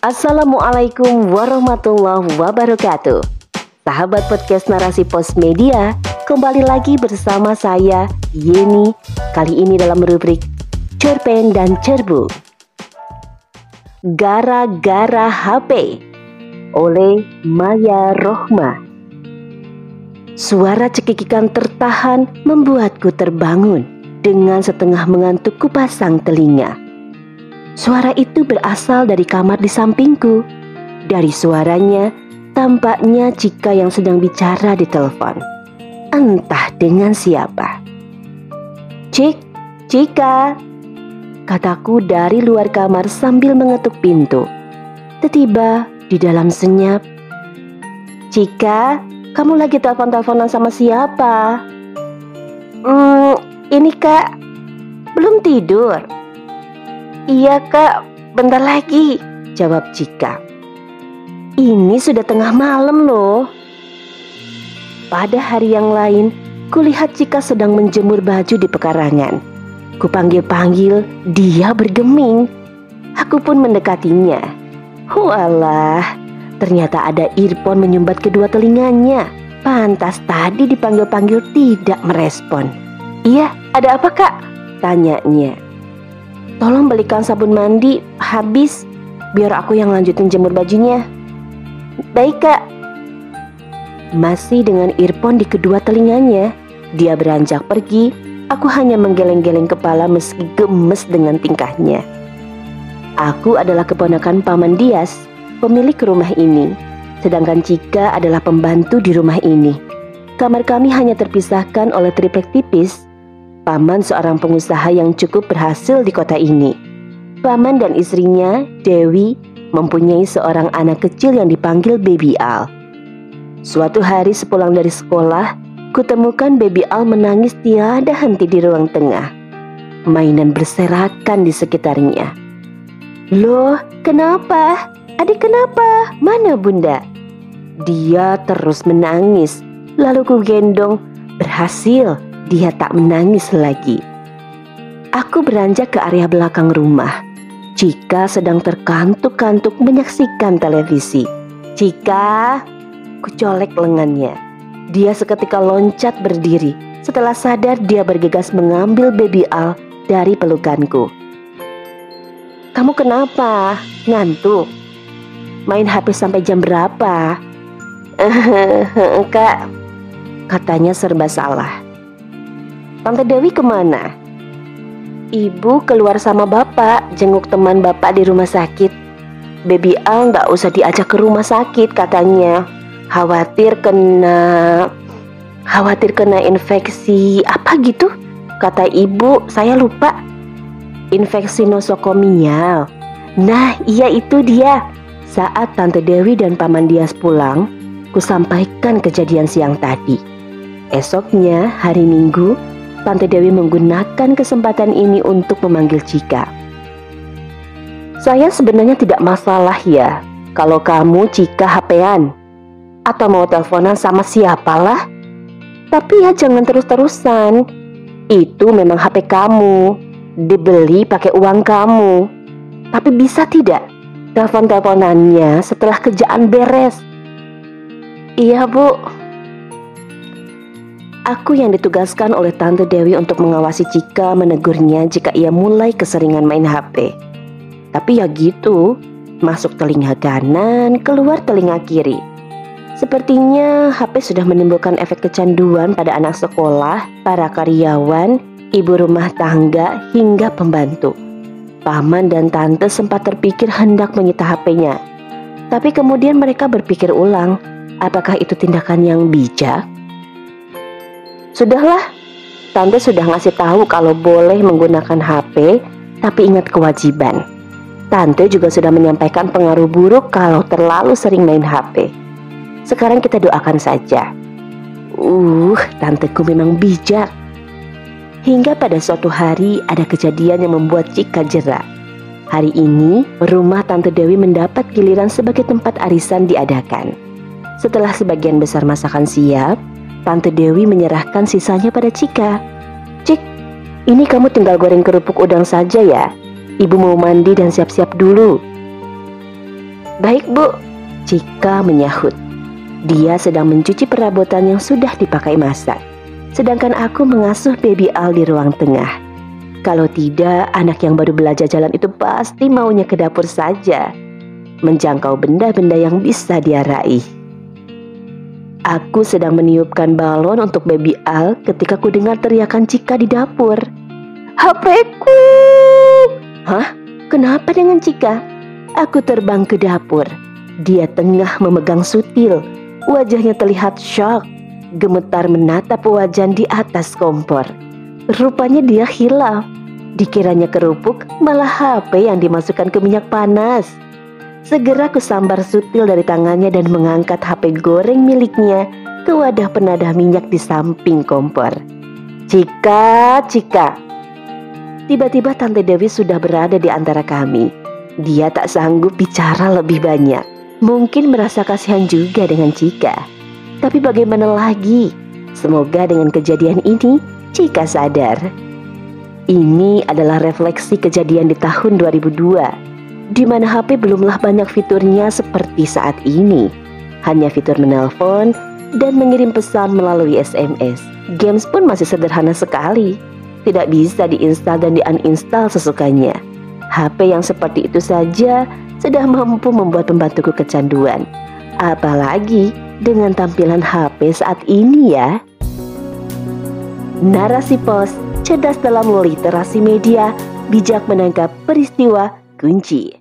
Assalamualaikum warahmatullahi wabarakatuh. Sahabat podcast Narasi Pos Media, kembali lagi bersama saya Yeni. Kali ini dalam rubrik Cerpen dan Cerbu. Gara-gara HP oleh Maya Rohma. Suara cekikikan tertahan membuatku terbangun dengan setengah mengantuk kupasang telinga. Suara itu berasal dari kamar di sampingku. Dari suaranya, tampaknya Cika yang sedang bicara di telepon. Entah dengan siapa. Cik, Cika, kataku dari luar kamar sambil mengetuk pintu. Tiba di dalam senyap. Cika, kamu lagi telepon-teleponan sama siapa? Hmm, ini kak, belum tidur. Iya kak, bentar lagi, jawab Cika. Ini sudah tengah malam loh. Pada hari yang lain, kulihat Cika sedang menjemur baju di pekarangan. Kupanggil-panggil, dia bergeming. Aku pun mendekatinya. Walah, ternyata ada earphone menyumbat kedua telinganya. Pantas tadi dipanggil-panggil tidak merespon. Iya, ada apa kak? Tanyanya. Tolong belikan sabun mandi habis biar aku yang lanjutin jemur bajunya. Baik kak. Masih dengan earphone di kedua telinganya, dia beranjak pergi. Aku hanya menggeleng-geleng kepala meski gemes dengan tingkahnya. Aku adalah keponakan Paman Dias, pemilik rumah ini. Sedangkan Cika adalah pembantu di rumah ini. Kamar kami hanya terpisahkan oleh triplek tipis Paman seorang pengusaha yang cukup berhasil di kota ini. Paman dan istrinya, Dewi, mempunyai seorang anak kecil yang dipanggil Baby Al. Suatu hari sepulang dari sekolah, kutemukan Baby Al menangis tiada henti di ruang tengah. Mainan berserakan di sekitarnya. Loh, kenapa? Adik kenapa? Mana bunda? Dia terus menangis. Lalu ku gendong. Berhasil, dia tak menangis lagi. Aku beranjak ke area belakang rumah. Cika sedang terkantuk-kantuk menyaksikan televisi. Cika, kucolek lengannya. Dia seketika loncat berdiri. Setelah sadar dia bergegas mengambil baby Al dari pelukanku. Kamu kenapa? Ngantuk? Main HP sampai jam berapa? Kak, katanya serba salah. Tante Dewi ke mana? Ibu keluar sama bapak, jenguk teman bapak di rumah sakit. Baby Al nggak usah diajak ke rumah sakit katanya. Khawatir kena, khawatir kena infeksi apa gitu? Kata ibu, saya lupa. Infeksi nosokomial. Nah, iya itu dia. Saat Tante Dewi dan Paman Dias pulang, kusampaikan kejadian siang tadi. Esoknya, hari Minggu, Tante Dewi menggunakan kesempatan ini untuk memanggil Cika. Saya sebenarnya tidak masalah ya kalau kamu Cika HP-an atau mau teleponan sama siapalah. Tapi ya jangan terus-terusan. Itu memang HP kamu, dibeli pakai uang kamu. Tapi bisa tidak telepon-teleponannya setelah kerjaan beres? Iya, Bu. Aku yang ditugaskan oleh Tante Dewi untuk mengawasi Cika menegurnya jika ia mulai keseringan main HP. Tapi ya gitu, masuk telinga kanan, keluar telinga kiri. Sepertinya HP sudah menimbulkan efek kecanduan pada anak sekolah, para karyawan, ibu rumah tangga, hingga pembantu. Paman dan tante sempat terpikir hendak menyita HP-nya. Tapi kemudian mereka berpikir ulang, apakah itu tindakan yang bijak? Sudahlah, tante sudah ngasih tahu kalau boleh menggunakan HP, tapi ingat kewajiban. Tante juga sudah menyampaikan pengaruh buruk kalau terlalu sering main HP. Sekarang kita doakan saja. Uh, tanteku memang bijak. Hingga pada suatu hari ada kejadian yang membuat Cika jerak. Hari ini, rumah Tante Dewi mendapat giliran sebagai tempat arisan diadakan. Setelah sebagian besar masakan siap, Tante Dewi menyerahkan sisanya pada Cika. Cik, ini kamu tinggal goreng kerupuk udang saja ya. Ibu mau mandi dan siap-siap dulu. Baik bu, Cika menyahut. Dia sedang mencuci perabotan yang sudah dipakai masak. Sedangkan aku mengasuh baby Al di ruang tengah. Kalau tidak, anak yang baru belajar jalan itu pasti maunya ke dapur saja. Menjangkau benda-benda yang bisa dia raih. Aku sedang meniupkan balon untuk baby Al ketika ku dengar teriakan Cika di dapur. HPku! Hah? Kenapa dengan Cika? Aku terbang ke dapur. Dia tengah memegang sutil. Wajahnya terlihat shock. Gemetar menatap wajan di atas kompor. Rupanya dia hilaf. Dikiranya kerupuk, malah HP yang dimasukkan ke minyak panas. Segera kusambar sutil dari tangannya dan mengangkat HP goreng miliknya ke wadah penadah minyak di samping kompor. Cika, Cika, Tiba-tiba Tante Dewi sudah berada di antara kami. Dia tak sanggup bicara lebih banyak. Mungkin merasa kasihan juga dengan Cika. Tapi bagaimana lagi? Semoga dengan kejadian ini Cika sadar. Ini adalah refleksi kejadian di tahun 2002 di mana HP belumlah banyak fiturnya seperti saat ini. Hanya fitur menelpon dan mengirim pesan melalui SMS. Games pun masih sederhana sekali tidak bisa diinstal dan di-uninstall sesukanya. HP yang seperti itu saja sudah mampu membuat pembantuku kecanduan. Apalagi dengan tampilan HP saat ini ya. Narasi pos, cerdas dalam literasi media, bijak menangkap peristiwa kunci.